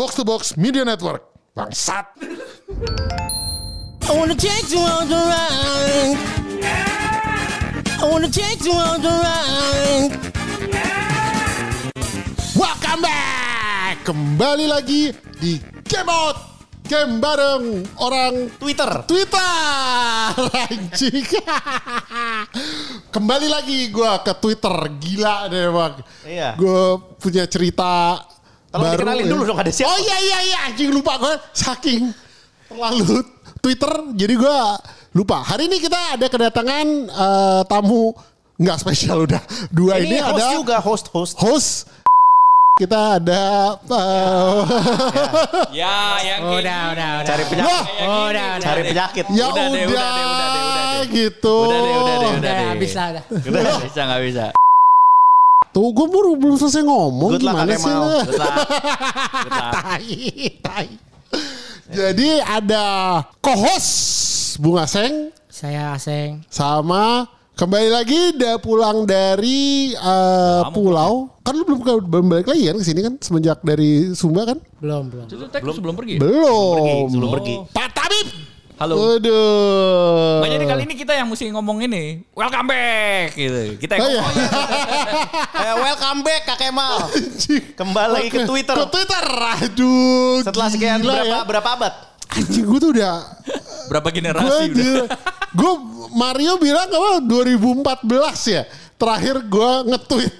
Box to Box Media Network. Bangsat. I wanna take you on the ride. I wanna take you on the ride. Welcome back. Kembali lagi di Game Out. Game bareng orang Twitter. Twitter anjing. Kembali lagi gue ke Twitter gila deh bang. Iya. Gue punya cerita Tolong baru. dikenalin dulu dong, ada siapa? Oh iya iya iya anjing lupa gue saking terlalu Twitter jadi gue lupa. Hari ini kita ada kedatangan eh, tamu nggak spesial udah dua ini, Ini, host ada juga host host. host kita ada eh, Ya, yang kayak Udah, gini. udah, udah. Cari penyakit. Wah, Oh, udah, udah. Cari penyakit. ya Udah udah, deh, udah deh, udah deh, udah deh. gitu. Udah deh, udah deh, udah Udah, deh. habis lah, udah. Udah nggak bisa, nggak bisa. Tuh gue baru belum selesai ngomong Good gimana sih? Lu? Good luck. Good luck. tai, tai. Jadi ada co-host Bunga Seng Saya Aseng. sama kembali lagi udah pulang dari Lama pulau. Kan lu belum, belum balik lagi kan ke sini kan semenjak dari Sumba kan? Belum, belum. Tag sebelum pergi. Belum. sebelum pergi. Pak Tabib. Halo. Aduh. Makanya jadi kali ini kita yang mesti ngomong ini. Welcome back gitu. Kita yang Oh, iya. ngomong. Eh, welcome back Kak Kemal. Kembali lagi ke Twitter. Ke Twitter. Aduh. Setelah sekian gila berapa ya. berapa abad? Anjing gue tuh udah Berapa generasi udah. gue Mario bilang apa 2014 ya terakhir gue nge-tweet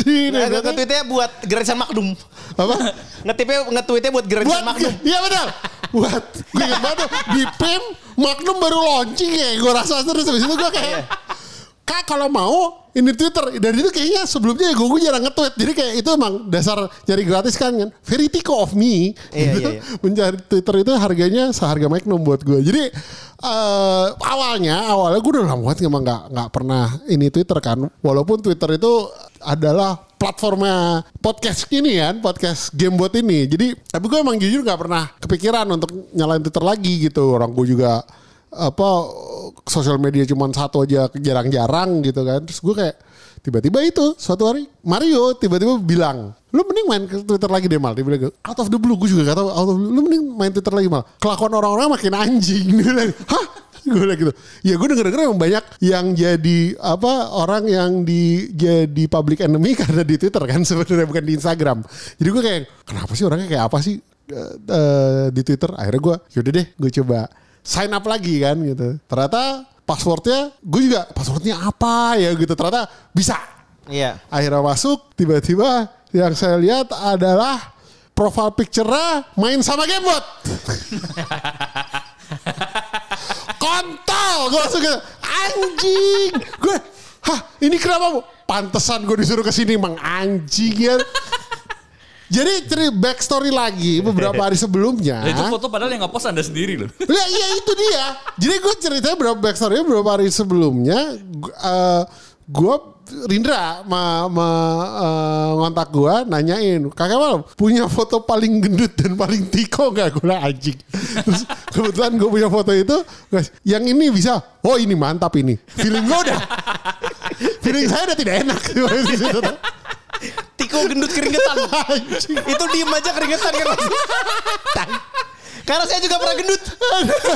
di Nah, nge-tweetnya buat garisan Makdum. apa nge-tweetnya buat buat Makdum. iya benar buat gue ingat banget di PEM Magnum baru launching ya gue rasa terus habis itu gue kayak Kak kalau mau ini Twitter. Dan itu kayaknya sebelumnya gue, gue jarang nge-tweet. Jadi kayak itu emang dasar cari gratis kan kan? Very tico of me. Iya, gitu. iya, iya. mencari Twitter itu harganya seharga Magnum buat gue jadi eh, awalnya awalnya gue udah lama banget emang nggak nggak pernah ini Twitter kan. Walaupun Twitter itu adalah platformnya podcast ini kan podcast gamebot ini. Jadi tapi gue emang jujur nggak pernah kepikiran untuk nyalain Twitter lagi gitu. Orang gue juga apa sosial media cuma satu aja jarang-jarang gitu kan. Terus gue kayak tiba-tiba itu suatu hari Mario tiba-tiba bilang lu mending main Twitter lagi deh mal. Dia bilang out of the blue. Gue juga gak tau lu mending main Twitter lagi mal. Kelakuan orang-orang makin anjing. Dia bilang hah gue bilang gitu. Ya gue denger denger emang banyak yang jadi apa orang yang di jadi public enemy karena di Twitter kan sebenarnya bukan di Instagram. Jadi gue kayak kenapa sih orangnya kayak apa sih eh, eh, di Twitter? Akhirnya gue yaudah deh gue coba sign up lagi kan gitu. Ternyata passwordnya gue juga passwordnya apa ya? Gitu. Ternyata bisa. Iya. akhirnya masuk tiba-tiba yang saya lihat adalah profile picture-nya main sama gamebot kontol gue langsung gitu anjing gue hah ini kenapa Bu? pantesan gue disuruh ke sini emang anjing ya jadi cerita backstory lagi beberapa hari sebelumnya Dan itu foto padahal yang nggak post anda sendiri loh. Ya iya itu dia. Jadi gue ceritanya berapa backstory beberapa hari sebelumnya eh, gue Rindra ma, ma, eh, ngontak gue nanyain kakak malam punya foto paling gendut dan paling tiko gak gue anjing terus kebetulan gue punya foto itu guys yang ini bisa oh ini mantap ini feeling gue udah feeling saya udah tidak enak Tiko gendut keringetan. Itu diem aja keringetan kan. Karena saya juga pernah gendut.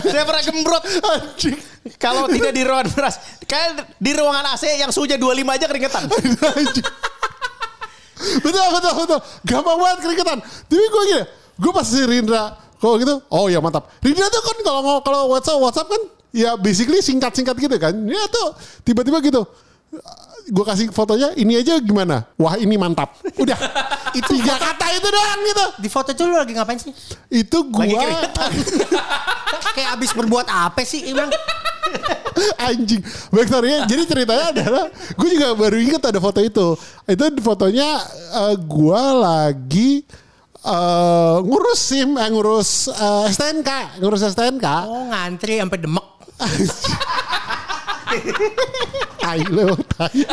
saya pernah gembrot. anjing Kalau tidak di ruangan beras. Kayak di ruangan AC yang suhunya 25 aja keringetan. Betul betul betul gampang banget keringetan tapi gue gini gue pas si Rindra kalau gitu oh ya mantap Rindra tuh kan kalau kalau WhatsApp WhatsApp kan ya basically singkat singkat gitu kan ya tuh tiba-tiba gitu gue kasih fotonya ini aja gimana wah ini mantap udah itu tiga kata itu doang gitu Di foto itu lu lagi ngapain sih? itu gue. Kayak abis berbuat apa sih emang? anjing backstory jadi ceritanya adalah gue juga baru inget ada foto itu itu fotonya eh, gue lagi eh, ngurus sim eh, ngurus eh, STNK ngurus STNK Oh ngantri sampai demek. tai lo tai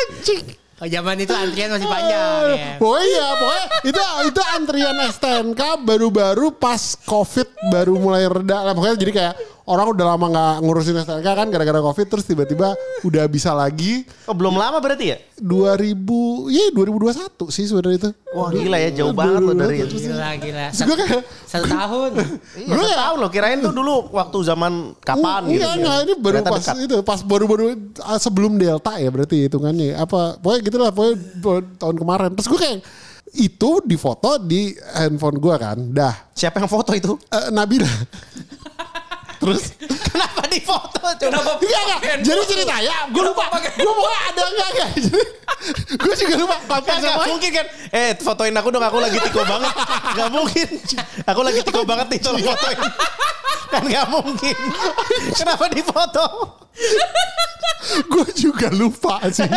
anjing Oh, zaman itu antrian masih panjang ya. Oh iya, pokoknya itu itu antrian STNK baru-baru pas COVID baru mulai reda lah. Pokoknya jadi kayak orang udah lama nggak ngurusin STNK kan gara-gara covid terus tiba-tiba udah bisa lagi Oh, belum lama berarti ya? 2000 ya 2021 sih sebenarnya itu. Wah gila ya jauh banget loh dari Terus Gila gila. Kayak Satu tahun. Iya, saya tahu loh. Kirain tuh dulu waktu zaman kapan gitu. Enggak, enggak, ini baru pas dekat. itu, pas baru-baru ah, sebelum Delta ya berarti hitungannya. Apa, pokoknya gitu lah, pokoknya tahun kemarin. Terus gue kayak, itu difoto di handphone gue kan, dah. Siapa yang foto itu? Eh, Nabila. Terus, Kenapa di foto? Kenapa? enggak, enggak, jadi ceritanya, gue lupa, gue pokoknya ada enggak, enggak. Jadi, gue juga lupa. Pakai Kan gak sama mungkin kan? Eh fotoin aku dong Aku lagi tiko banget. Gak mungkin. Aku lagi tiko banget nih Tolong fotoin. Kan gak mungkin. Kenapa di foto gue juga lupa sih.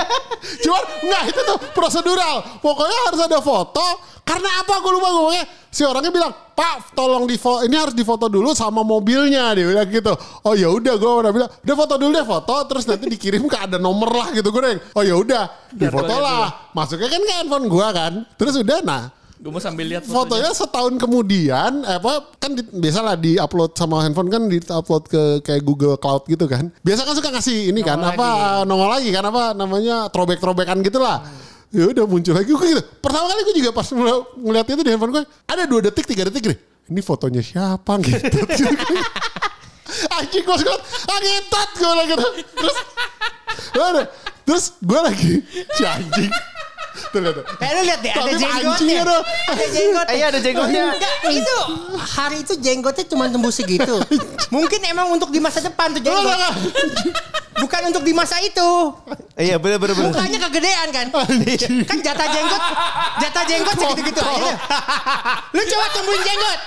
Cuman nggak itu tuh prosedural. Pokoknya harus ada foto. Karena apa gue lupa gue pokoknya si orangnya bilang Pak tolong di ini harus difoto dulu sama mobilnya dia bilang gitu. Oh ya udah gue udah bilang udah foto dulu deh foto terus nanti dikirim ke ada nomor lah gitu gue Oh ya udah difoto lah. Masuknya kan ke handphone gue kan. Terus udah nah Gue mau sambil lihat fotonya. Setahun kemudian apa kan di, biasalah di upload sama handphone kan di upload ke kayak Google Cloud gitu kan. Biasa kan suka ngasih ini kan Nongol apa eh, nongol lagi kan apa namanya throwback throwbackan gitulah. Ya udah muncul lagi gue gitu. Pertama kali gue juga pas ngel- ngeliat itu di handphone gue ada dua detik tiga detik gini ini fotonya siapa? Gitu anjing gue suka ah ngentot gue lagi terus terus gue lagi si anjing tuh, tuh, tuh. Eh lu lihat deh ada jenggotnya. dong. Ada jenggotnya. Iya, ada jenggotnya. Enggak, itu hari itu jenggotnya cuma tembus segitu. Mungkin emang untuk di masa depan tuh jenggot. Bukan untuk di masa itu. Iya bener bener bener Mukanya kegedean kan. Kan jatah jenggot, jatah jenggot segitu-gitu aja. dah. Lu coba tumbuhin jenggot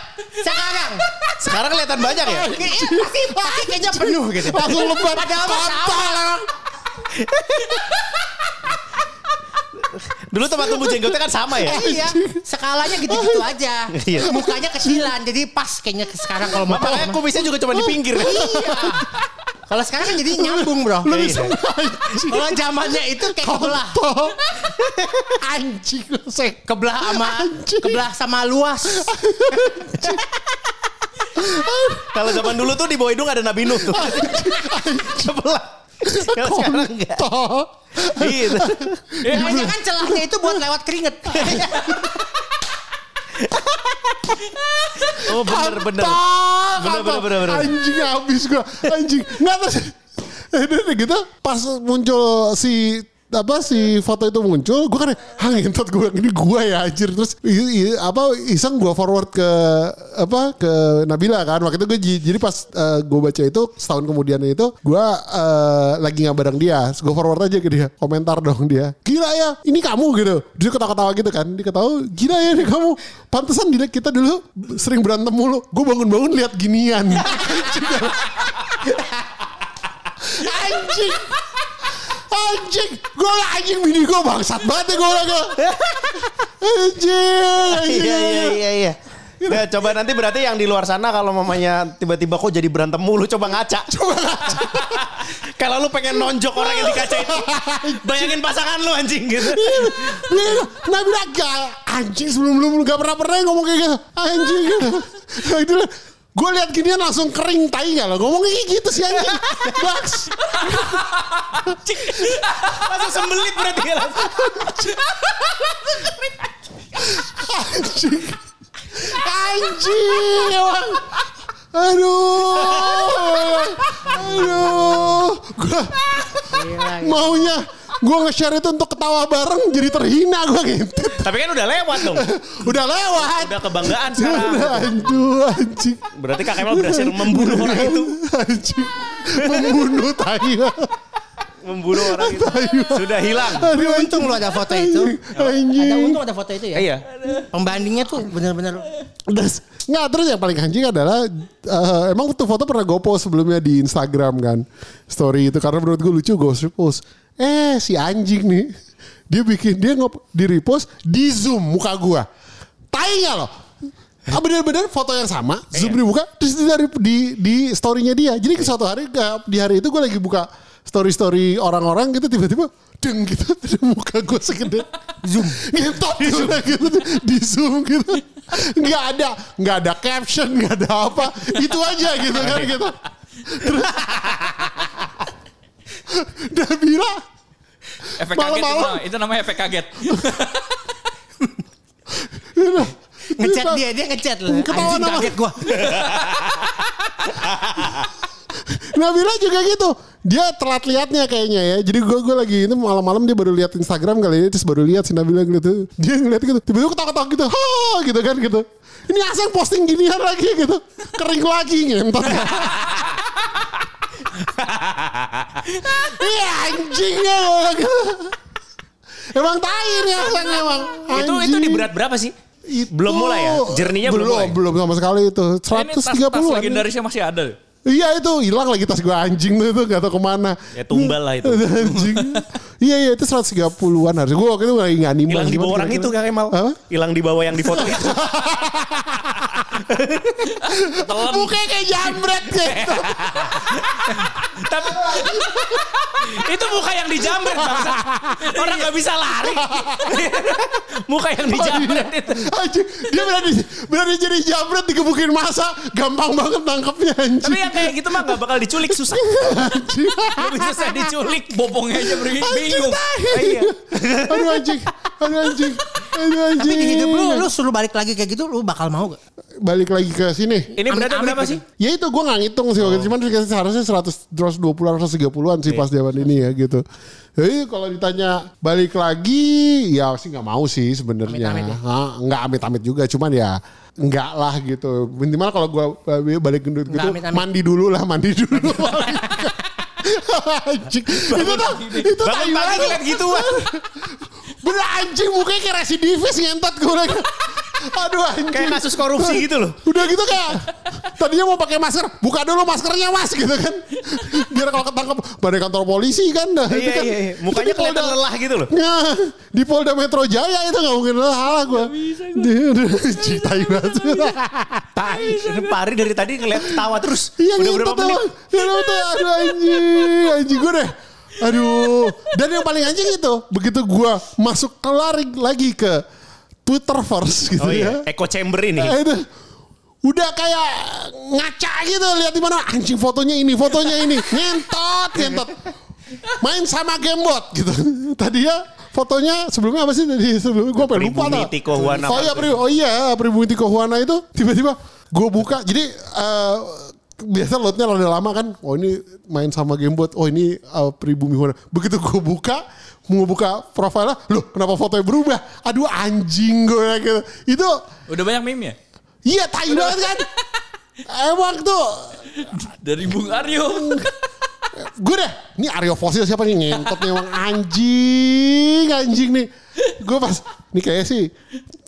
sekarang. Sekarang kelihatan banyak ya Iya, pasti pasti kayaknya penuh gitu. langsung lebat Padahal kontol Dulu tempat tumbuh jenggotnya kan sama ya Iya, skalanya gitu-gitu aja. Iya. Mukanya kecilan, jadi pas kayaknya sekarang kalau mau Makanya kumisnya juga cuma di pinggir Iya. Kalau sekarang kan jadi nyambung bro. Lebih Iya. sengaja. Kalau zamannya itu kayak kebelah. Anjing kebelah sama kebelah sama luas. Kalau zaman dulu tuh di bawah hidung ada Nabi Nuh tuh Sebelah Kalau sekarang enggak. Gitu Kayaknya kan celahnya itu buat lewat keringet. Oh bener bener Kontol. Bener, bener, bener, bener. Anjing habis gua. Anjing. Nggak terus. Udah gitu pas muncul si apa si foto itu muncul gue kan ah ngentot gue ini gue ya anjir. Terus i- i- apa iseng gue forward ke apa ke Nabila kan. Waktu itu gue jadi pas gue baca itu setahun kemudian itu gue eh, lagi nggak bareng dia. Gue forward aja ke dia komentar dong dia. Gila ya ini kamu gitu. Dia ketawa-ketawa gitu kan dia ketawa gila ya ini kamu. Pantesan dilihat kita dulu sering berantem mulu. Gue bangun-bangun lihat ginian. Anjing anjing. Gue anjing bini gue bangsat banget ya gue anjing anjing Iya iya iya iya. Nah, coba nanti berarti yang di luar sana kalau mamanya tiba-tiba kok jadi berantem mulu coba ngaca. coba ngaca. Kalau lu pengen nonjok orang yang di kaca itu, bayangin pasangan lu anjing gitu. Dia nah bilang gak anjing sebelum belum gak pernah pernah ngomong kayak gitu. Anjing. Gitu itu gue lihat ginian langsung kering tai gak lo? Ngomongnya kayak gitu sih anjing. Baks Langsung sembelit berarti ya. anjing anjing emang. Aduh aduh. Gue maunya gue nge-share itu untuk ketawa bareng jadi terhina gue gitu Tapi kan udah lewat dong. udah lewat Udah kebanggaan sekarang. udah aduh anjing Berarti Kak Kemal berhasil membunuh orang itu. anjing membunuh tai Membunuh orang itu. Sudah hilang. Tapi untung lo ada foto itu. anjing Ada untung ada foto itu ya. Iya. Pembandingnya tuh bener-bener Das, nggak terus yang paling anjing adalah eh, emang tuh foto pernah gue post sebelumnya di Instagram kan story itu karena menurut gue lucu gue repost eh si anjing nih. Dia bikin dia ngop di repost di zoom muka gue tai nggak loh Ah bener-bener foto yang sama zoom dibuka terus di dari di di storynya dia. Jadi suatu hari ke- di hari itu gue lagi buka story story orang-orang gitu tiba-tiba deng gitu terus muka gue segede. Zoom. Gitu gitu di zoom gitu. Nggak ada nggak ada caption nggak ada apa. Itu aja gitu kan gitu Nabila Efek kaget itu, Malam-malam. namanya- itu namanya efek kaget. Ngechat dia, dia ngechat loh. Ketawa Anjing nama. kaget gua. Nabila juga gitu. Dia telat liatnya kayaknya ya. Jadi gue gue lagi itu malam-malam dia baru lihat Instagram kali ini terus baru lihat si Nabila gitu. Dia ngeliat gitu. Tiba-tiba ketawa-ketawa gitu. Ha gitu kan gitu. Ini asal posting ginian lagi gitu. Kering lagi ngentot. Iya anjingnya. Emang tai nih asal emang. Itu itu di berat berapa sih? Itu- Belum mulai ya? Jerninya belum mulai? Belum sama sekali itu. Ini tas, 130 tas an. legendarisnya masih ada. Iya itu hilang lagi tas gue anjing tuh itu gak tau ke mana. Ya tumbal lah itu. anjing. iya iya itu 130-an harus. Gue waktu itu lagi gak nimbang. Hilang di bawah orang itu Kang Kemal. Apa? Hilang di bawah yang di foto itu. Telan. Mukanya kayak jambret gitu. Tapi itu muka yang dijamret bangsa. Orang nggak bisa lari. muka yang dijamret itu. Anjing, dia berani berani jadi jambret dikebukin masa, gampang banget nangkepnya anjing. Tapi yang kayak gitu mah nggak bakal diculik susah. Lebih susah diculik. Bopongnya aja beri- bingung. Iya. Aduh anjing, aduh anjing, aduh anjing. Tapi di hidup lu, lu suruh balik lagi kayak gitu, lu bakal mau gak? Balik lagi ke sini. Ini beratnya berapa gitu. sih? Ya itu gue gak ngitung sih waktu itu. Cuman seharusnya 100, 120 130-an sih pas zaman ini ya gitu. Jadi kalau ditanya balik lagi ya sih nggak mau sih sebenarnya. Ya? Nggak amit-amit juga cuman ya enggak lah gitu. Minimal kalau gue balik gendut gitu amit-amit. mandi dulu lah mandi dulu. anjing. itu tuh itu Bangun pagi ngeliat gituan. Bener anjing mukanya kayak residivis ngentot gue. Aduh anjing. Kayak kasus korupsi gitu loh. Udah gitu kayak tadinya mau pakai masker, buka dulu maskernya mas gitu kan. Biar kalau ketangkep pada kantor polisi kan dah. Itu Iya, kan. iya, iya. Mukanya Polda- kelihatan lelah gitu loh. Nah, di Polda Metro Jaya itu gak mungkin lelah gue. Citai banget. Tai. Pari dari tadi ngeliat ketawa terus. Iya Udah gitu berapa tuh. menit? Iya tuh. Aduh anjing. Anjing gue deh. Aduh. Dan yang paling anjing itu. Begitu gue masuk ke lari lagi ke Twitter first gitu Oh ya. iya, echo chamber ini. Eh, itu. Udah kayak ngaca gitu lihat di mana. Anjing fotonya ini fotonya ini. Ngentot ngentot. Main sama gamebot gitu. Tadi ya fotonya sebelumnya apa sih? Tadi sebelumnya gue pengen lupa Pribumi tau. Tiko Huana oh iya pri, oh iya pribumi Tiko Huana itu tiba-tiba gue buka. Jadi eh, biasa loadnya rada lama kan. Oh ini main sama gamebot oh ini eh, pribumi Huana. Begitu gue buka mau buka profilnya loh kenapa fotonya berubah aduh anjing gue gitu itu Udah banyak meme ya? Iya tai banget kan. Emang tuh Dari Bung Aryo. gue deh. Ini Aryo Fosil siapa nih ngentot nih emang anjing anjing nih. Gue pas ini kayak sih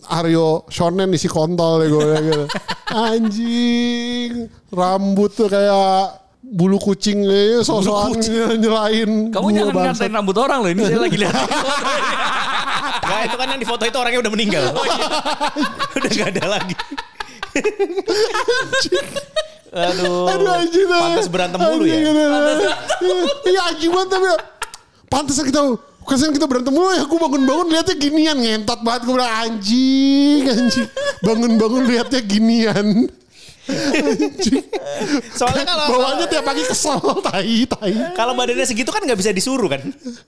Aryo Shonen isi kontol deh gue gitu. Anjing rambut tuh kayak bulu kucing ya sosokan nyelain Kamu jangan bangsat. ngatain rambut orang loh. Ini saya lagi lihat. Gak itu kan yang di foto itu orangnya udah meninggal. udah gak ada lagi. Aduh. Aduh anjing. Pantas berantem mulu ya. Aduh. Iya anjing banget tapi pantas kita Kasian kita berantem mulu ya Gue bangun-bangun liatnya ginian Ngentot banget Gue bilang anjing Anjing Bangun-bangun liatnya ginian Soalnya kalau Bawahnya tiap pagi kesel Tai tai kalau badannya segitu kan nggak bisa disuruh kan.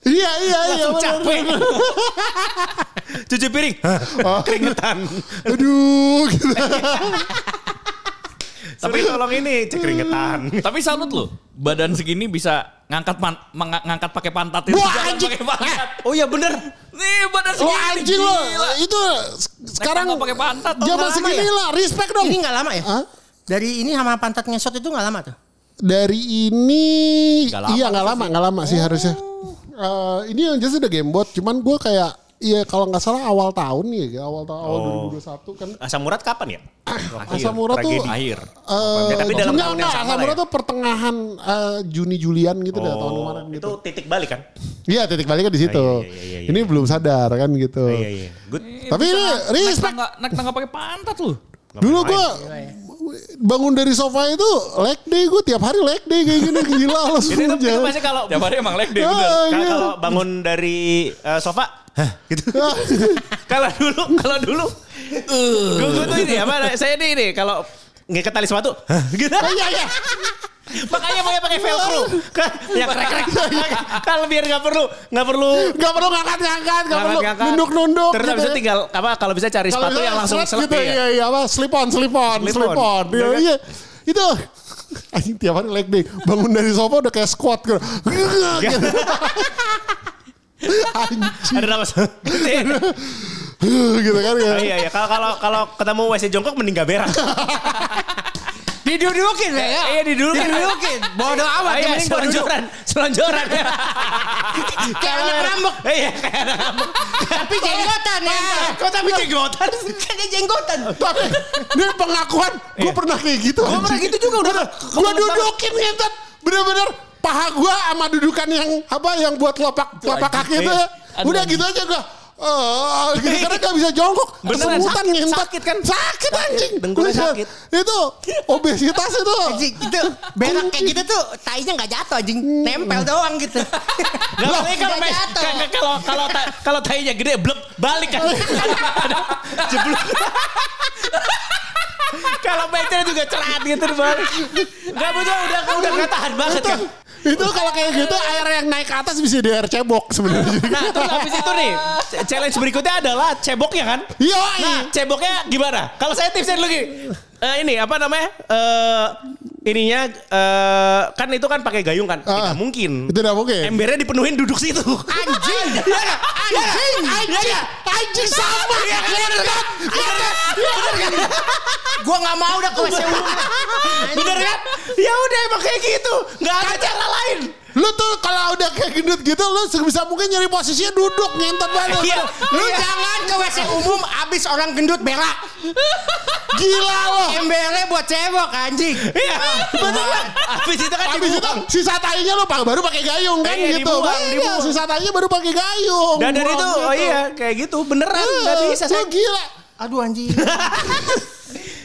Iya iya iya Langsung capek. Cuci piring. Keringetan. Aduh gitu. Tapi tolong ini cek keringetan. Tapi salut loh. Badan segini bisa ngangkat pan, ngangkat pakai pantat itu. Wah, anjing. pantat. Oh iya bener. Nih badan Lo segini. anjing lo gila. Itu Sekarang pakai pantat. Zaman nggak lama segini ya? lah Respect dong Ini gak lama ya? Hah? Dari ini sama pantat ngesot itu gak lama tuh? Dari ini Nggak lama iya nggak lama nggak lama sih harusnya. Eh, ini yang jelas udah gamebot, cuman gue kayak Iya kalau nggak salah awal tahun nih ya awal tahun Oh. 2021 kan Asam urat kapan ya? Asam urat tuh. Akhir. Ya, tapi dalam enggak, tahun yang enggak, sama Asam urat ya. tuh pertengahan eh, Juni Julian gitu dah tahun Oh, kemarin itu gitu. titik balik kan? Iya titik baliknya di situ. iya, iya, iya, iya. Ini belum sadar kan gitu. Iya iya. Good. Tapi ini respect. naik tangga pakai pantat loh. Dulu gue bangun dari sofa itu leg day gue tiap hari leg day kayak gini gila lo Itu, itu, pasti kalau Tiap hari emang leg day Ah, bener. iya. kalau bangun dari eh, sofa, hah gitu. kalau dulu, kalau dulu, gue gue tuh ini apa? Saya ini ini kalau ngikat tali sepatu, gitu. Iya iya. Makanya mau pakai velcro. Kan yang krek krek. Kalau biar nggak perlu nggak perlu Gak perlu ngangkat-ngangkat, gak perlu nunduk-nunduk. Terus habis itu tinggal apa kalau bisa cari Kalau sepatu yang langsung selip gitu, ya. iya, iya, apa, slip on, slip on, Slip slip on. Iya, Iya kan? iya. Itu anjing tiap hari leg day. Bangun dari sofa udah kayak squat gitu. Gitu. Anjing Ada gitu kan ya. iya iya kalau kalau kalau ketemu WC jongkok mending gak berak. Didudukin ya. Iya didudukin. Didudukin. Bodoh amat. Iya, duduk. selonjoran, selonjoran ya. Kayak anak ngambek. Iya, kayak anak ngambek. Tapi jenggotan ya. Kok tapi jenggotan? Dia jenggotan. Tapi ini pengakuan gue pernah kayak gitu. Gue pernah gitu juga udah. Gue dudukin ngentot. Bener-bener paha gue sama dudukan yang apa yang buat telapak telapak kaki itu ya. Aduh, Udah gitu aja gue. Oh, karena gak bisa jongkok. Beneran, Kesemutan sakit, ngentot. sakit kan? Sakit anjing. Dengkulnya Iya. sakit. Itu obesitas itu. Anjing itu berak kayak gitu tuh tainya nggak jatuh anjing nempel doang gitu. Gak boleh kalau ka- kalau kalau kalau tainya gede blep balik kan. Jeblok. Kalau meja juga cerat gitu balik. Gak butuh udah udah gak tahan banget kan. Itu kalau kayak gitu air yang naik ke atas bisa di air cebok sebenarnya. Nah terus habis itu nih challenge berikutnya adalah ceboknya kan. Iya. Nah ceboknya gimana? Kalau saya tipsnya dulu gini. Eh, ini apa namanya? Eh ininya eh, kan itu kan pakai gayung kan? Ah. Tidak mungkin. Itu tidak mungkin. Embernya dipenuhin duduk situ. Anjing. Iya? Iya? Anjing, Iya anjing, nggak? anjing sama. Iya kan? Bener kan? Bener kan? Bener kan? Gua nggak mau udah ke WC umum. Bener kan? Ya udah emang kayak gitu. Nggak ada. Lu tuh kalau udah kayak gendut gitu lu sebisa mungkin nyari posisinya duduk ngentot banget. Iya. Lu jangan ke WC umum abis orang gendut berak. Gila lo. Embernya buat cebok anjing. Iya. Bener kan? Habis itu kan Habis itu dibuang. sisa tainya lu pak- baru pakai gayung kan Iya, gitu. dibuang, Iya, dibuang. sisa tainya baru pakai gayung. Dan dari itu, gitu. oh iya kayak gitu. Beneran nggak Eh, bisa. lu gila. Aduh anjing.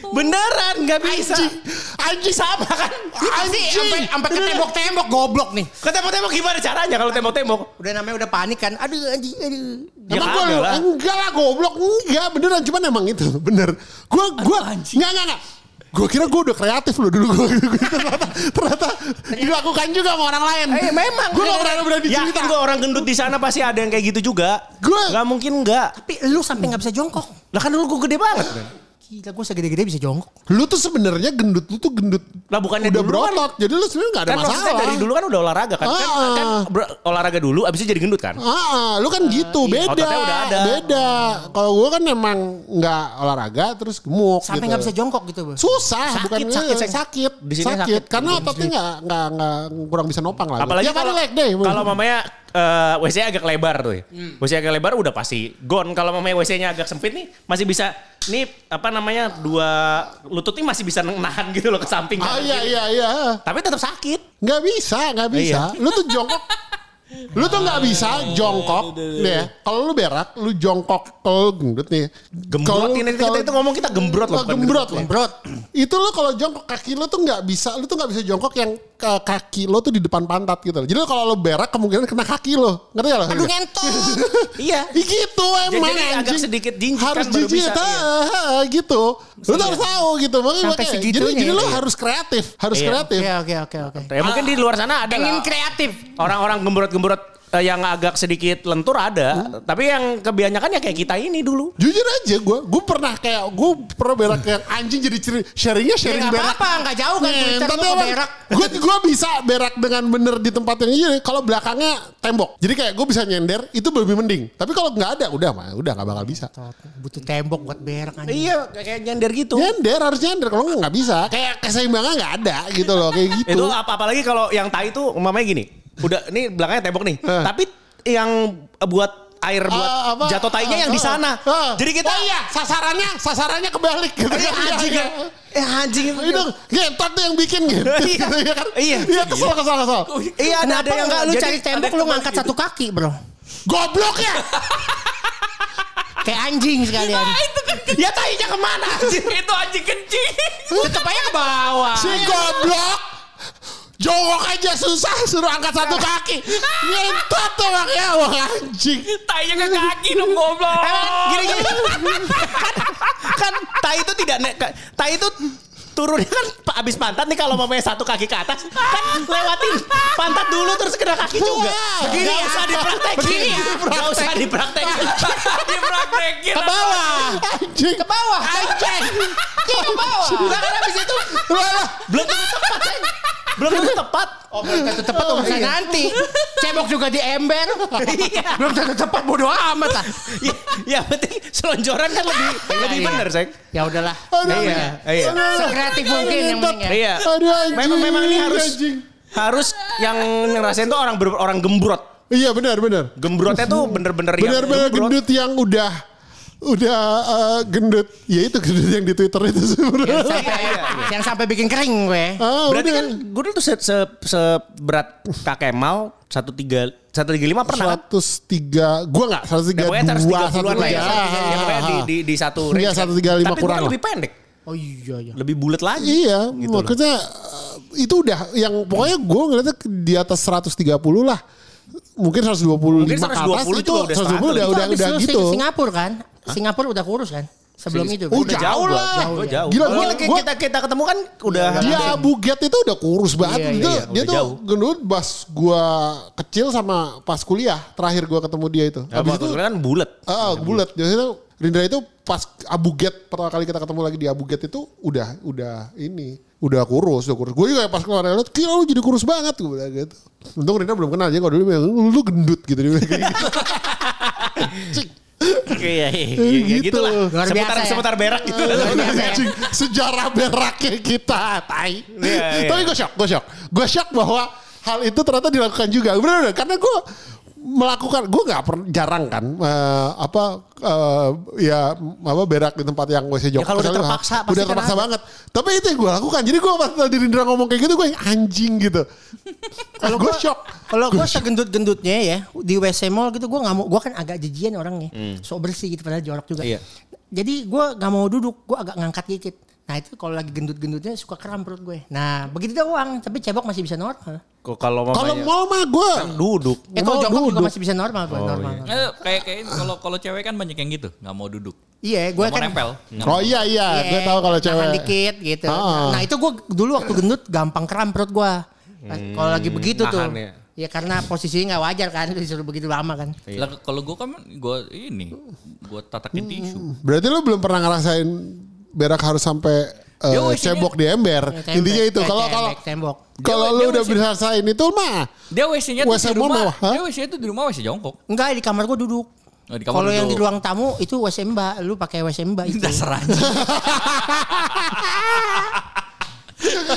Beneran nggak bisa. Anjing. Anjing Sama kan? Pasti sampai sampai ke tembok-tembok goblok nih. Ke tembok-tembok gimana caranya kalau tembok-tembok? Udah namanya udah panik kan. Aduh anjing aduh. Ya Emang gue lah. enggak lah goblok enggak beneran cuman emang itu bener. Gue gue enggak enggak enggak. Gue kira gue udah kreatif loh dulu gue ternyata, ternyata dilakukan juga sama orang lain. Eh memang. Gue gak pernah berani Yakin cerita. gue orang gendut di sana pasti ada yang kayak gitu juga. Gua- Gak mungkin enggak. Tapi lu sampai nggak bisa jongkok. Lah kan dulu gue gede banget. Gila gue segede-gede bisa jongkok. Lu tuh sebenarnya gendut lu tuh gendut Lah bukannya udah dulu kan- berotot. Jadi lu sebenarnya gak ada Kan masalah. dari dulu kan udah olahraga kan. Kan, Ah. kan ber- olahraga dulu abis itu jadi gendut kan. Ah, lu kan gitu, beda. Ototnya udah ada. Beda. Kalau gue kan emang nggak olahraga terus gemuk Sampai gitu. nggak bisa jongkok gitu, Bos. Susah, Sakit, bukan sakit, sakit, sakit, Di sini sakit, sakit. karena ototnya nggak nggak nggak kurang bisa nopang lah. Apalagi ya kan kalau leg kalau mamanya eh, WC agak lebar tuh. ya. WC agak lebar udah pasti gone. Kalau mamanya WC-nya agak sempit nih masih bisa nih apa namanya dua lutut ini masih bisa nahan gitu loh ke samping. Kanan iya kiri. iya iya. Tapi tetap sakit. Nggak bisa, nggak bisa. Lu tuh jongkok. Lu tuh nggak bisa jongkok, nih ya. Kalau lu berak, lu jongkok kalau lu gendut nih. Gembrot Kalau- ini kita itu ngomong kita gembrot loh. Oh, bukan gembrot. Gembrot. Itu lu kalau jongkok kaki lu tuh nggak bisa, lu tuh nggak bisa jongkok yang ke- kaki lu tuh di depan pantat gitu. Jadi lu kalau lu berak kemungkinan kena kaki lu. Ngerti gak lo? Aduh ngentot. Iya. Gitu emang Jadi agak anjing. sedikit jinjit harus kan baru bisa, ah, iya. ah, gitu. Lu tuh harus tahu gitu. Makanya, Sampai makanya- jadi, jadi lu ya? harus kreatif, harus Iya. kreatif. Oke oke oke oke. Ya mungkin di luar sana ada lah. kreatif. Orang-orang gembrot-gembrot eh, yang agak sedikit lentur ada. Tapi yang kebanyakan ya kayak kita ini dulu. Jujur aja gue, gue pernah kayak gue pernah berak kayak anjing jadi ceri, sharingnya Ya sharing nggak berak. apa-apa, nggak jauh kan lu ke berak. Gue gue bisa berak dengan bener di tempat yang ini. Kalau belakangnya tembok, jadi kayak gue bisa nyender itu lebih mending. Tapi kalau nggak ada, udah mah, udah nggak bakal bisa. Butuh tembok buat berak anjing. Iya, kayak nyender gitu. Nyender harus nyender, kalau nggak nggak bisa. Kayak keseimbangan nggak ada gitu loh, kayak gitu. Itu apa apalagi kalau yang tai itu umpamanya gini. Udah ini belakangnya tembok nih. Tapi yang buat air buat Ah, apa? jatuh tainya yang di Ah, sana. ah. Jadi kita oh iya sasarannya sasarannya kebalik gitu Iya, kan. anjing Iya, ya. iya. Eh anjing itu ngentot tuh yang bikin gitu, Iya. Iya kan? Iya. Iya kesel kesel kesel. Iya ada ada yang enggak lu cari tembok lu ngangkat gitu. satu kaki bro. Goblok ya. Kayak anjing sekalian. itu kan ya tainya ke mana? itu anjing kencing. Tetep aja ke bawah. Si goblok. Jongkok aja susah suruh angkat satu kaki. Ngentot tuh makanya wah anjing. Tainya ke kaki dong goblok. Gini gini. kan, kan tai itu tidak ne- tai itu turunnya kan abis pantat nih kalau mamanya satu kaki ke atas kan lewatin pantat dulu terus kena kaki juga. Begini Gak ya. usah dipraktekin. Begini ya. Gak usah dipraktekin. Dipraktekin. Ke bawah. Anjing. Ke bawah. Anjing. Iya, ke bawah. Udah kan habis itu. Belum tentu tepat. Belum tentu tepat. Oh, belum tentu tepat urusan nanti. Cebok juga di ember. Belum tentu tepat bodo amat lah. ya, ya penting selonjoran kan lebih lebih iya. benar, Seng. Ya udahlah. Aduh. Iya, iya. Sekreatif mungkin yang penting ya. Iya. Aduh anjing. Memang memang ini harus anjing. harus yang ngerasain tuh orang ber- orang gembrot. Iya benar benar. Gembrotnya tuh bener-bener yang Benar-benar gembrot. gendut yang udah udah eh, gendut. Ya itu gendut yang di Twitter itu sebenarnya. Sampai, yang sampai bikin kering gue. Ah, Berarti udah. kan gue dulu tuh se, se, seberat Kak Kemal 135 135 pernah kan? 103 gua enggak Ya, pokoknya 132 130-an lah ya. 133. Ya, di, di, di satu Iya, range kan. 135 Tapi gue kurang lebih pendek. Oh iya iya. Lebih bulat lagi. Iya, Gitu loh. maksudnya eh, itu udah yang pokoknya gue ngeliatnya di atas 130 lah. Mungkin 125 Mungkin ke atas 120 itu juga udah 120 standar. udah Itu udah habis udah lu gitu. Sing- Singapura kan? Singapura udah kurus kan? Sebelum itu. Oh, Udah jauh jauh lah. Jauh Jauh, ya. jauh. Gila, Gila, gua- kita, gua- kita, kita ketemu kan udah Dia Abu Get itu udah kurus banget. Iya, itu, iya, dia tuh jauh. gendut pas gua kecil sama pas kuliah. Terakhir gua ketemu dia itu. Ya, Habis waktu itu kan bulat. Ah, bulat. Jadi itu Rindra itu pas Abu Get pertama kali kita ketemu lagi di Abu Get itu udah udah ini udah kurus, udah kurus. Gue juga pas keluar lihat, gila lu jadi kurus banget gue bilang gitu. Untung Rindra belum kenal aja kalau dulu dia bilang lu, lu gendut gitu dia bilang gitu. Cik. Iya, iya, Eh, iya, iya, gitu. lah. Luar Seputar, biasa ya. seputar berak gitu. Anjing, sejarah beraknya kita, tai. Iya, iya. Tapi gue shock, gue shock. Gue shock bahwa hal itu ternyata dilakukan juga. Bener-bener, karena gue melakukan gue nggak pernah jarang kan eh, apa eh, ya apa berak di tempat yang WC Joko Ya, kalau udah misalnya, terpaksa, pasti udah kan terpaksa ada. banget tapi itu yang gue lakukan jadi gue pas tadi Rindra ngomong kayak gitu gue yang anjing gitu kalau gue shock Kalau gue segendut-gendutnya ya di WC mall gitu gue nggak mau gue kan agak jejian orangnya sok bersih gitu padahal jorok juga. Iya. Jadi gue nggak mau duduk gue agak ngangkat dikit. Nah itu kalau lagi gendut-gendutnya suka kram perut gue. Nah begitu doang tapi cebok masih bisa normal. Kok Kalau kalau mamanya mau mah gue duduk. Eh kalau jongkok juga duduk. masih bisa normal gue normal. Eh, kayak kayak kalau kalau cewek kan banyak yang gitu, nggak mau duduk. Iya gue kan nempel. Oh iya iya gue tahu kalau cewek dikit gitu. Ah. Nah itu gue dulu waktu gendut gampang kram perut gue. Kalau lagi begitu tuh. ya. Ya karena posisinya nggak wajar kan disuruh begitu lama kan. Lah kalau gue kan gue ini gue tatakin tisu. Berarti lu belum pernah ngerasain berak harus sampai eh, Ya, WC-nya cebok di ember. Ya, tembok. Intinya itu. Ya, Kalau kalau tembok. kalau lu udah WC. bisa rasain itu mah Dia WC-nya tuh WC di rumah. mewah? Dia WC itu di rumah WC jongkok. Enggak di kamar gue duduk. Oh, di kamar Kalau yang di ruang tamu itu WC Mbak, lu pakai WC Mbak itu. Dasar aja.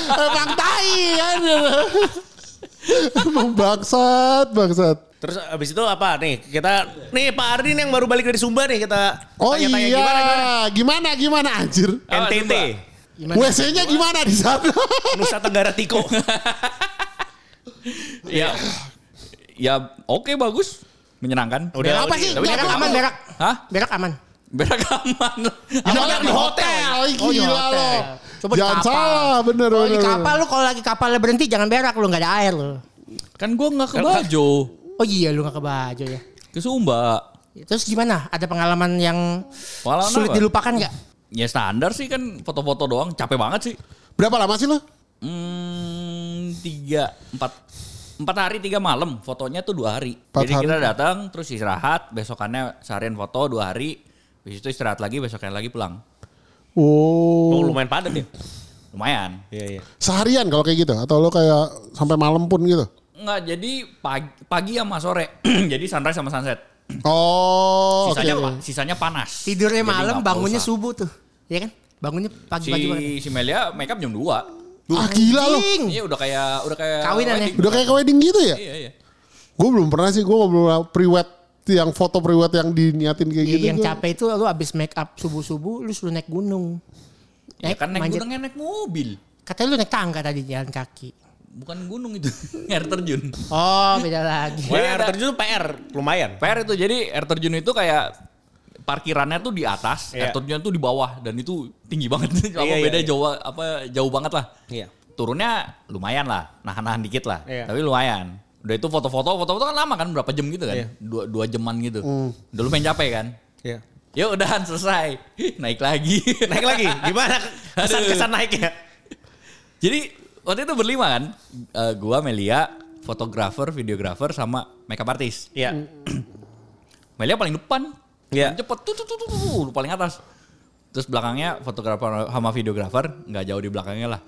emang tai kan. emang bangsat, bangsat. Terus abis itu apa nih? Kita nih Pak Ardi nih yang baru balik dari Sumba nih kita Oh tanya-tanya iya, gimana gimana? gimana gimana anjir? NTT. Gimana? WC-nya gimana di sana? Nusa Tenggara Tiko. ya ya oke bagus menyenangkan. Udah, Berak apa sih? tapi Berak aman, berak. Hah? Berak aman. Berak aman. Gimana di hotel? Oh, di Gila hotel. lo. Coba di Jangan kapal. salah, bener Kalau di kapal lu kalau lagi kapalnya berhenti jangan berak lu nggak ada air lu. Kan gue nggak ke Bajo, Oh iya lu nggak ke baju ya. ke Sumba. Terus gimana? Ada pengalaman yang Pengalaman sulit apa? dilupakan nggak? Ya standar sih kan foto-foto doang, capek banget sih. Berapa lama sih lo? Hmm, tiga, empat, empat hari tiga malam. Fotonya tuh dua hari. Empat Jadi hari. kita datang, terus istirahat. Besokannya seharian foto dua hari. Habis itu istirahat lagi, besokannya lagi pulang. Oh, Oh, lumayan padat ya. Lumayan. Iya iya. seharian kalau kayak gitu? Atau lo kayak sampai malam pun gitu? Enggak, jadi pagi, pagi sama sore. jadi sunrise sama sunset. Oh. Sisanya, pa- sisanya panas. Tidurnya Jadi malam, bangunnya usah. subuh tuh. Iya kan? Bangunnya Si, pagi-pagi banget. si Melia make up jam 2. Ah gila lo. Anjing. Iya udah kayak udah kayak Kawinan ya? Udah kayak wedding gitu ya? Iya, iya. Gue belum pernah sih, gue belum pernah pre-wed yang foto pre-wed yang diniatin kayak Iya, gitu. yang gua- capek itu lu abis make up subuh-subuh lu suruh naik gunung. Ya kan naik manjat. gunungnya naik mobil. Katanya lu naik tangga tadi jalan kaki. Bukan gunung itu, air terjun. Oh beda lagi. Wah, air terjun tuh PR lumayan. PR itu jadi air terjun itu kayak parkirannya tuh di atas, air Iya. terjunnya tuh di bawah dan itu tinggi banget. apa Iya, iya, beda iya. jauh apa jauh banget lah. Iya. Turunnya lumayan lah, nahan-nahan dikit lah. Iya. Tapi lumayan. Udah itu foto-foto, foto-foto kan lama kan berapa jam gitu kan? Iya. Dua, dua jaman gitu. Udah lumayan capek kan? Iya. Ya udahan selesai. Naik lagi. Naik lagi. Gimana kesan-kesan naiknya? Jadi waktu itu berlima kan, Eh, gua Melia, fotografer, videografer sama makeup artist. Iya. Melia paling depan. Iya. Paling cepet tuh tuh tuh tuh, paling atas. Terus belakangnya fotografer sama videografer nggak jauh di belakangnya lah.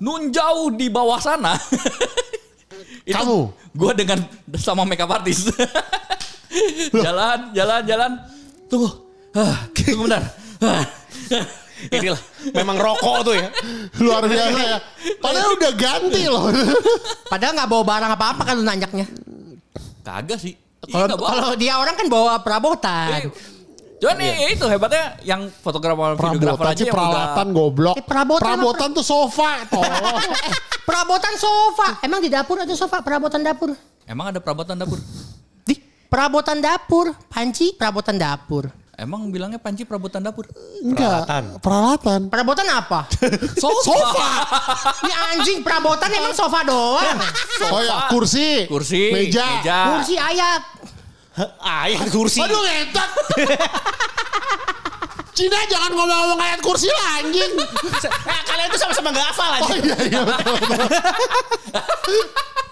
Nun jauh di bawah sana. Itu Kamu? Gua dengan sama makeup artist. jalan, jalan, jalan. Tunggu. Ah, tunggu bentar. Ah. Inilah memang rokok tuh ya. Luar biasa ya. Padahal udah ganti loh. Padahal nggak bawa barang apa-apa kan lu nanjaknya. Kagak sih. Kalau Iya, kalau dia orang kan bawa perabotan. Eh, Cuman ya itu hebatnya yang fotografer videografer aja yang peralatan udah goblok. Eh, perabotan Perabotan tuh sofa. Oh. Eh, perabotan sofa. Emang di dapur ada sofa perabotan dapur? Emang ada perabotan dapur? Di perabotan dapur, panci perabotan dapur. Emang bilangnya panci perabotan dapur? Enggak. Peralatan. Peralatan. Perabotan apa? Sofa. Ini anjing perabotan emang sofa doang. Oh ya, kursi. Kursi, Meja. meja. Kursi ayat. Ayat kursi. Aduh ngetot. Cina jangan ngomong-ngomong ayat kursi lah anjing. Eh, kalian tuh sama-sama gak hafal aja. Oh iya iya. betul, betul.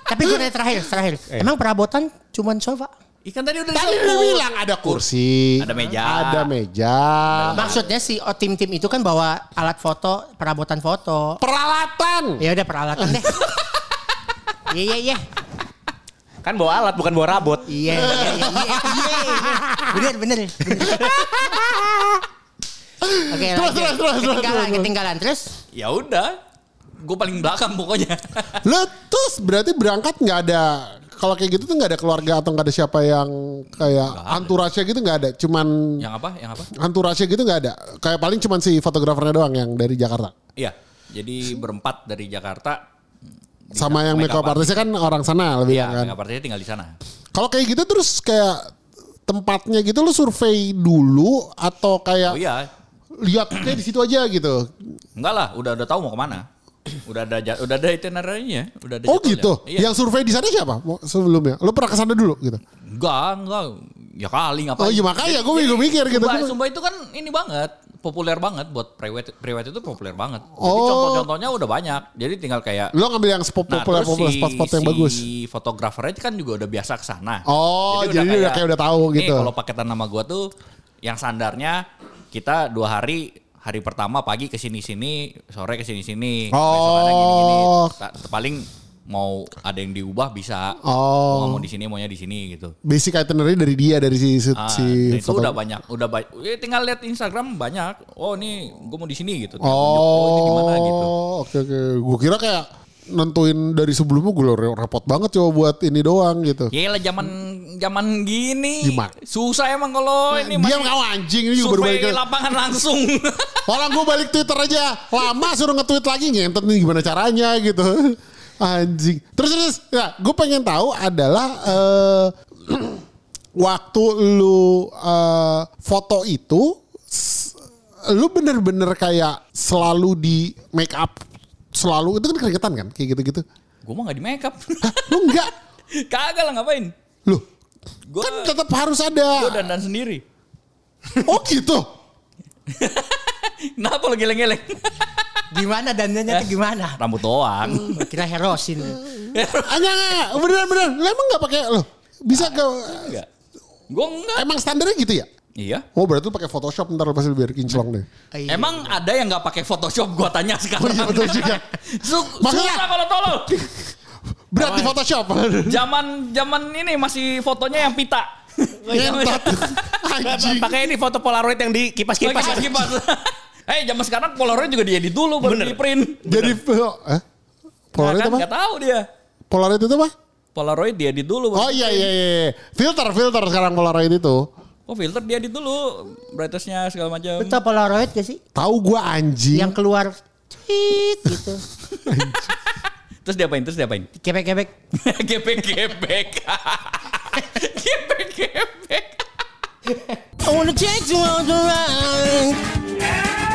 Tapi gue terakhir, terakhir. Emang perabotan cuman sofa? Ikan tadi udah Tadi udah bilang ada kursi. Ada meja. Ada meja. Maksudnya si oh, tim-tim itu kan bawa alat foto, perabotan foto. Peralatan. Ya udah peralatan deh. Iya iya iya. Kan bawa alat bukan bawa rabot. Iya iya iya. iya, iya. Bener bener. bener. Oke Terus, terus, terus, terus, Ketinggalan terus. ketinggalan terus. Ya udah. Gue paling belakang pokoknya. Lo terus berarti berangkat nggak ada kalau kayak gitu tuh nggak ada keluarga atau nggak ada siapa yang kayak anturasnya gitu nggak ada. Cuman yang apa? Yang apa? anturasnya gitu nggak ada. Kayak paling cuman si fotografernya doang yang dari Jakarta. Iya. Jadi berempat dari Jakarta. Sama yang makeup artisnya kan orang sana lebih Iya, kan. makeup artisnya tinggal di sana. Kalau kayak gitu terus kayak tempatnya gitu lu survei dulu atau kayak Oh iya. lihat kayak di situ aja gitu. Enggak lah, udah udah tahu mau ke mana. Udah ada udah ada itinerary-nya, udah ada Oh gitu. Iya. Yang survei di sana siapa sebelumnya? Lu pernah ke sana dulu gitu? Enggak, enggak. Ya kali ngapain. Oh iya makanya gue gue mikir gitu. Sumba, Sumba itu kan ini banget, populer banget buat private private itu populer banget. Jadi Oh. contoh-contohnya udah banyak. Jadi tinggal kayak Lo ngambil yang spot Nah, populer populer si- spot-spot yang si bagus. fotografernya kan juga udah biasa ke sana. Oh, jadi dia udah kayak udah tahu gitu. kalau paketan nama gua tuh yang standarnya kita dua hari hari pertama pagi ke sini-sini, sore ke sini-sini, Oh. besokannya gini-gini. Ta- Paling mau ada yang diubah bisa. Oh. Mau, mau di sini, maunya di sini gitu. Basic itinerary dari dia dari si si, Ah, si itu foto- udah banyak, udah banyak. Ya, tinggal lihat Instagram banyak. Oh, nih gue mau di sini gitu. Tinggal tunjuk, oh, ini gitu. Oh, oke oke. Gue kira kayak nentuin dari sebelumnya gue repot banget coba buat ini doang gitu. Ya lah zaman zaman gini. Gimana? Susah emang kalau ini Dia kau anjing ini baru balik ke- lapangan langsung. Orang gue balik Twitter aja lama suruh nge-tweet lagi ngentot nih gimana caranya gitu. Anjing. Terus terus ya gue pengen tahu adalah eh waktu lu eh, foto itu lu bener-bener kayak selalu di make up selalu itu kan keringetan kan kayak gitu-gitu. gue mah gak di makeup. Hah, lu enggak? Kagak lah ngapain. Lu Gue kan tetap harus ada. gue dandan sendiri. Oh gitu. Kenapa lo geleng-geleng? Gimana dandannya tuh gimana? Rambut doang. Kira herosin. Ah, enggak, enggak, bener bener. Lu emang enggak pakai lo? Bisa ke Enggak. Gue enggak. emang standarnya gitu ya? Iya. Oh berarti lu pakai Photoshop ntar pasti biar kinclong deh. Iya. Emang ada yang nggak pakai Photoshop? Gua tanya sekarang. Oh iya, betul juga. Su- Maksudnya- Susah kalau tolol. Berat di Photoshop. Zaman zaman ini masih fotonya yang pita. Pakai ini foto Polaroid yang di kipas-kipas. Kipas kipas. Eh zaman sekarang Polaroid juga diedit dulu baru Bener. di print. Jadi eh? Polaroid kan apa? nggak tahu dia. Polaroid itu apa? Polaroid diedit dulu. baru Oh iya di print. iya iya. Filter filter sekarang Polaroid itu. Oh filter diedit dulu. Brightness-nya segala macam. Betul Polaroid gak sih? Tahu gua anjing. Yang keluar tit gitu. Terus diapain? Terus diapain? Kebek-kebek. Gebek-gebek. Gebek-gebek. I wanna take you on the ride.